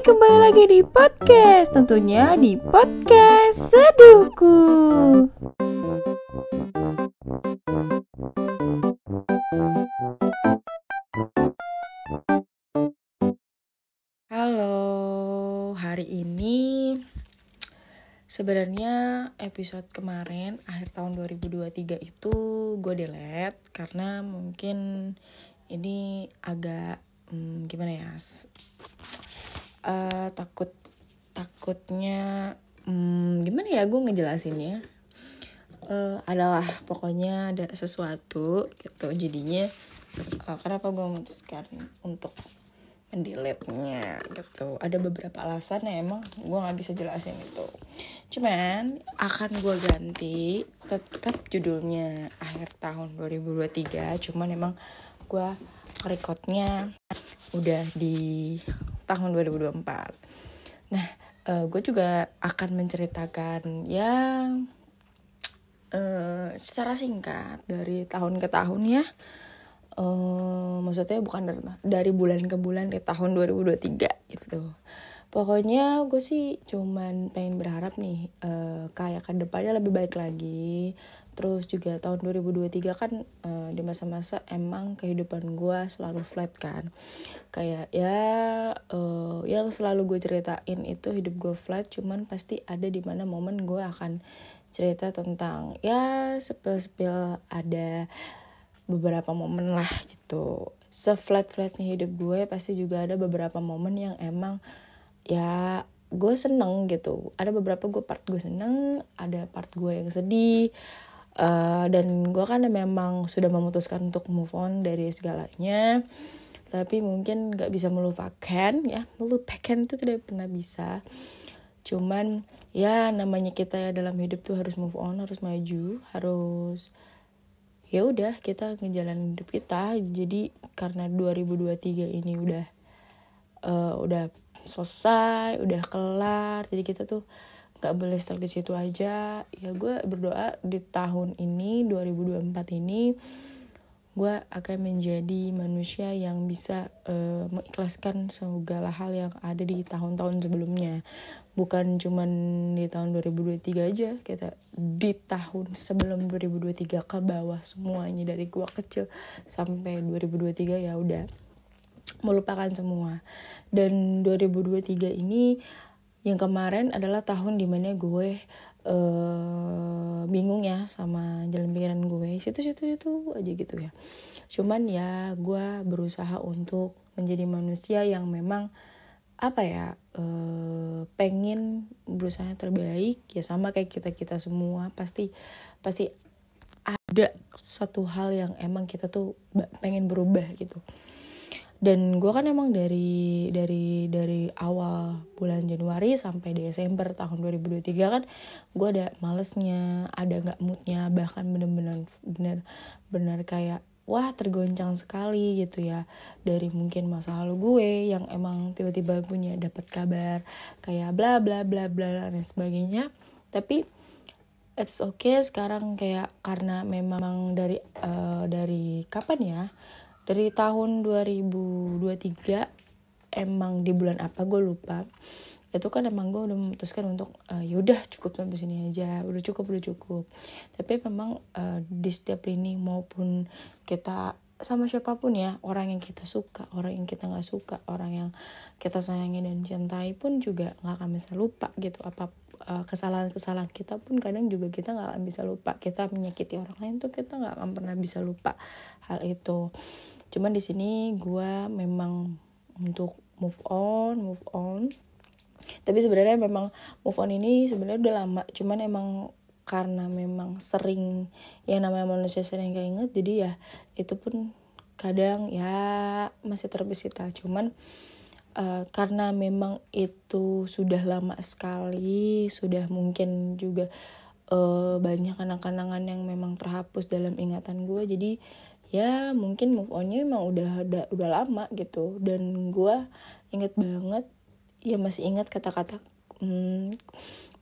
Kembali lagi di podcast, tentunya di podcast Seduhku. Halo, hari ini sebenarnya episode kemarin akhir tahun 2023 itu gue delete karena mungkin ini agak hmm, gimana ya uh, takut takutnya hmm, gimana ya gue ngejelasinnya? Uh, adalah pokoknya ada sesuatu gitu jadinya uh, kenapa gue memutuskan untuk mendelete-nya gitu. Ada beberapa alasan ya emang gue nggak bisa jelasin itu. Cuman akan gue ganti tetap judulnya akhir tahun 2023 cuman emang gue recordnya udah di tahun 2024 nah uh, eh, gue juga akan menceritakan ya uh, secara singkat dari tahun ke tahun ya. Uh, maksudnya bukan dari, dari bulan ke bulan di tahun 2023 gitu pokoknya gue sih cuman pengen berharap nih uh, kayak ke depannya lebih baik lagi. Terus juga tahun 2023 kan uh, di masa-masa emang kehidupan gue selalu flat kan. Kayak ya uh, yang selalu gue ceritain itu hidup gue flat cuman pasti ada di mana momen gue akan cerita tentang ya sepil-sepil ada beberapa momen lah gitu. Seflat-flatnya hidup gue pasti juga ada beberapa momen yang emang ya gue seneng gitu. Ada beberapa gue part gue seneng ada part gue yang sedih uh, dan gue kan memang sudah memutuskan untuk move on dari segalanya. Tapi mungkin gak bisa melupakan ya melupakan itu tidak pernah bisa. Cuman ya namanya kita ya dalam hidup tuh harus move on harus maju harus ya udah kita ngejalanin hidup kita. Jadi karena 2023 ini udah uh, udah selesai udah kelar jadi kita tuh nggak boleh stuck di situ aja. Ya gue berdoa di tahun ini 2024 ini gue akan menjadi manusia yang bisa uh, mengikhlaskan segala hal yang ada di tahun-tahun sebelumnya. Bukan cuman di tahun 2023 aja kita di tahun sebelum 2023 ke bawah semuanya dari gue kecil sampai 2023 ya udah melupakan semua. Dan 2023 ini yang kemarin adalah tahun di mana gue uh, bingung ya sama jalan pikiran gue. Situ-situ situ aja gitu ya. Cuman ya gue berusaha untuk menjadi manusia yang memang apa ya uh, pengen berusaha terbaik. Ya sama kayak kita kita semua. Pasti pasti ada satu hal yang emang kita tuh pengen berubah gitu dan gue kan emang dari dari dari awal bulan Januari sampai Desember tahun 2023 kan gue ada malesnya ada nggak moodnya bahkan bener-bener bener bener kayak wah tergoncang sekali gitu ya. Dari mungkin masa lalu gue yang emang tiba-tiba punya dapat kabar kayak bla bla bla bla dan sebagainya. Tapi it's okay sekarang kayak karena memang dari uh, dari kapan ya dari tahun 2023 emang di bulan apa gue lupa. Itu kan emang gue udah memutuskan untuk uh, yaudah cukup sampai sini aja. Udah cukup udah cukup. Tapi memang uh, di setiap lini maupun kita sama siapa pun ya orang yang kita suka orang yang kita nggak suka orang yang kita sayangi dan cintai pun juga nggak akan bisa lupa gitu. Apa uh, kesalahan-kesalahan kita pun kadang juga kita nggak akan bisa lupa. Kita menyakiti orang lain tuh kita nggak akan pernah bisa lupa hal itu cuman di sini gue memang untuk move on move on. Tapi sebenarnya memang move on ini sebenarnya udah lama. Cuman emang karena memang sering yang namanya manusia sering keinget jadi ya itu pun kadang ya masih terbesit cuman uh, karena memang itu sudah lama sekali sudah mungkin juga uh, banyak kenang-kenangan yang memang terhapus dalam ingatan gue jadi ya mungkin move onnya emang udah udah, udah lama gitu. Dan gue inget banget ya masih ingat kata-kata hmm,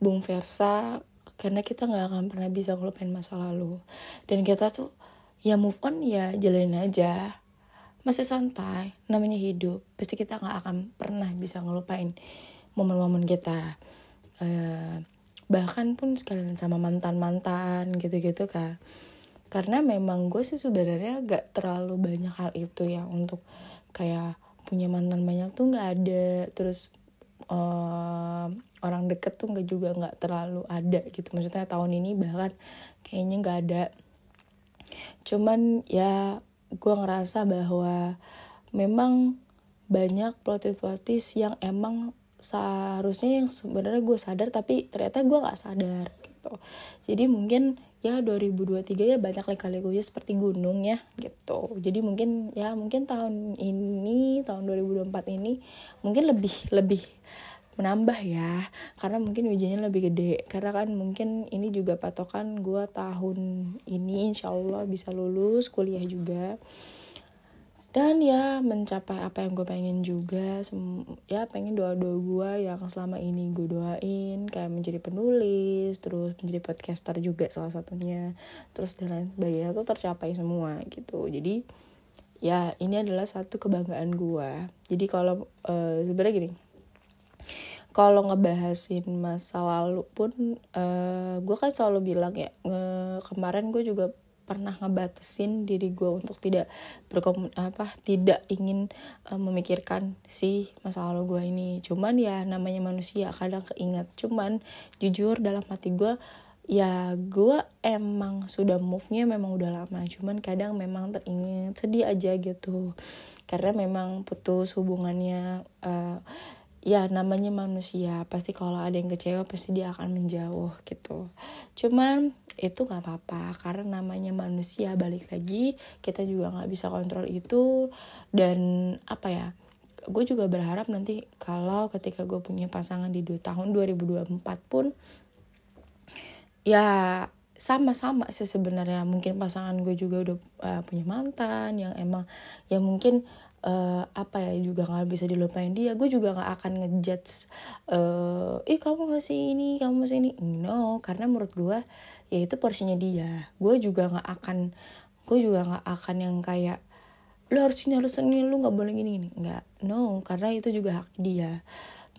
Bung Versa karena kita nggak akan pernah bisa ngelupain masa lalu. Dan kita tuh ya move on ya jalanin aja. Masih santai namanya hidup pasti kita nggak akan pernah bisa ngelupain momen-momen kita. Uh, bahkan pun sekalian sama mantan-mantan gitu-gitu kan karena memang gue sih sebenarnya gak terlalu banyak hal itu ya untuk kayak punya mantan banyak tuh nggak ada. Terus uh, orang deket tuh nggak juga nggak terlalu ada gitu. Maksudnya tahun ini bahkan kayaknya nggak ada. Cuman ya gue ngerasa bahwa memang banyak plotis-plotis yang emang seharusnya yang sebenarnya gue sadar tapi ternyata gue nggak sadar gitu. Jadi mungkin ya 2023 ya banyak lika-likunya seperti gunung ya gitu. Jadi mungkin ya mungkin tahun ini tahun 2024 ini mungkin lebih lebih menambah ya. Karena mungkin ujiannya lebih gede. Karena kan mungkin ini juga patokan gue tahun ini insya Allah bisa lulus kuliah juga dan ya mencapai apa yang gue pengen juga ya pengen doa doa gue yang selama ini gue doain kayak menjadi penulis terus menjadi podcaster juga salah satunya terus dan lain sebagainya tuh tercapai semua gitu. Jadi ya ini adalah satu kebanggaan gue jadi kalau uh, sebenarnya gini kalau ngebahasin masa lalu pun uh, gue kan selalu bilang ya uh, kemarin gue juga pernah ngebatasin diri gue untuk tidak berkomun apa tidak ingin uh, memikirkan si masa lalu gue ini. Cuman ya namanya manusia kadang keinget. Cuman jujur dalam hati gue ya gue emang sudah move nya memang udah lama. Cuman kadang memang teringat sedih aja gitu. Karena memang putus hubungannya uh, ya namanya manusia. Pasti kalau ada yang kecewa pasti dia akan menjauh gitu. Cuman itu nggak apa-apa. Karena namanya manusia balik lagi kita juga nggak bisa kontrol itu. Dan apa ya gue juga berharap nanti kalau ketika gue punya pasangan di tahun 2024 pun ya sama-sama sih sebenarnya. Mungkin pasangan gue juga udah uh, punya mantan yang emang yang mungkin uh, apa ya juga nggak bisa dilupain dia. Gue juga nggak akan ngejudge uh, ih kamu masih ini kamu masih ini. No karena menurut gue ya itu porsinya dia. Gue juga nggak akan gue juga nggak akan yang kayak lu harus ini harus ini lu nggak boleh gini gini. Nggak. No karena itu juga hak dia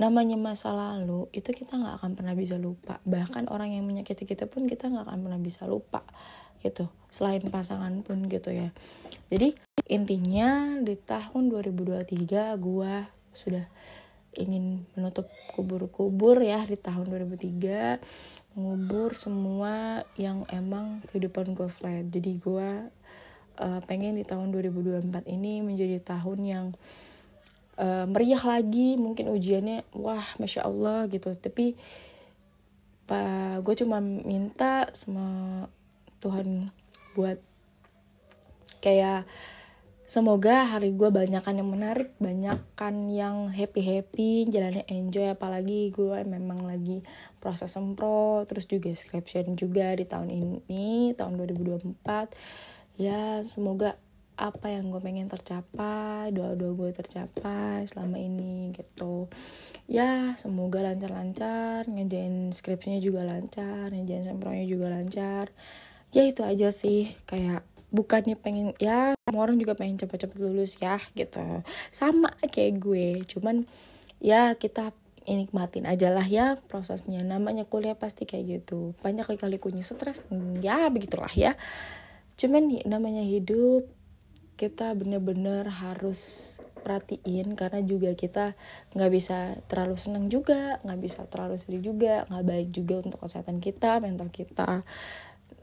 namanya masa lalu itu kita nggak akan pernah bisa lupa. Bahkan orang yang menyakiti kita pun kita nggak akan pernah bisa lupa gitu. Selain pasangan pun gitu ya. Jadi intinya di tahun 2023 gue sudah ingin menutup kubur-kubur ya di tahun 2003 mengubur semua yang emang kehidupan gue flat. Jadi gue uh, pengen di tahun 2024 ini menjadi tahun yang uh, meriah lagi mungkin ujiannya wah masya Allah gitu. Tapi pak gue cuma minta sama Tuhan buat kayak semoga hari gue banyakkan yang menarik banyakkan yang happy happy jalannya enjoy apalagi gue memang lagi proses sempro terus juga skripsi juga di tahun ini tahun 2024 ya semoga apa yang gue pengen tercapai doa-doa gue tercapai selama ini gitu. Ya semoga lancar-lancar ngejain skripsinya juga lancar ngejain sempronya juga lancar. Ya itu aja sih. Kayak bukannya pengen ya semua orang juga pengen cepet-cepet lulus ya gitu. Sama kayak gue cuman ya kita nikmatin aja lah ya prosesnya. Namanya kuliah pasti kayak gitu. Banyak kali-kalikunya stres ya begitulah ya. Cuman namanya hidup kita bener-bener harus perhatiin karena juga kita nggak bisa terlalu senang juga nggak bisa terlalu sedih juga nggak baik juga untuk kesehatan kita mental kita.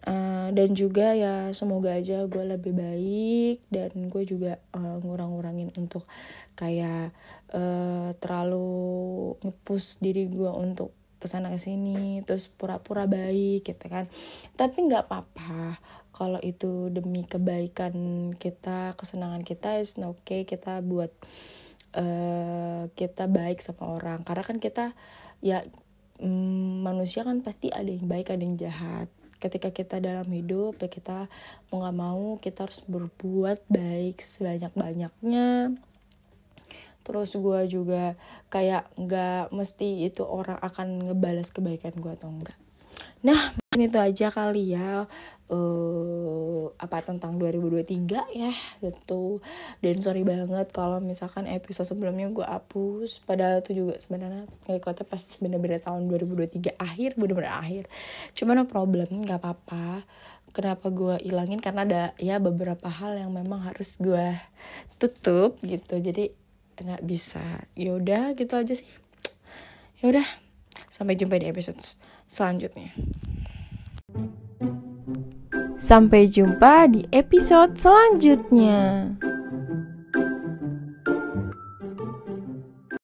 Uh, dan juga ya semoga aja gue lebih baik dan gue juga uh, ngurang-ngurangin untuk kayak uh, terlalu ngepus diri gue untuk ke sana ke sini terus pura-pura baik gitu kan. Tapi nggak apa-apa kalau itu demi kebaikan kita kesenangan kita is oke okay kita buat uh, kita baik sama orang. Karena kan kita ya mm, manusia kan pasti ada yang baik ada yang jahat. Ketika kita dalam hidup ya kita mau nggak mau kita harus berbuat baik sebanyak banyaknya terus gue juga kayak nggak mesti itu orang akan ngebalas kebaikan gue atau enggak nah mungkin itu aja kali ya uh, apa tentang 2023 ya gitu. Dan sorry banget kalau misalkan episode sebelumnya gue hapus padahal itu juga sebenarnya ngerekordnya pas bener-bener tahun 2023 akhir bener-bener akhir. Cuman no problem nggak apa-apa. Kenapa gue ilangin? Karena ada ya beberapa hal yang memang harus gue tutup gitu. Jadi nggak bisa. Yaudah gitu aja sih. Yaudah sampai jumpa di episode selanjutnya. Sampai jumpa di episode selanjutnya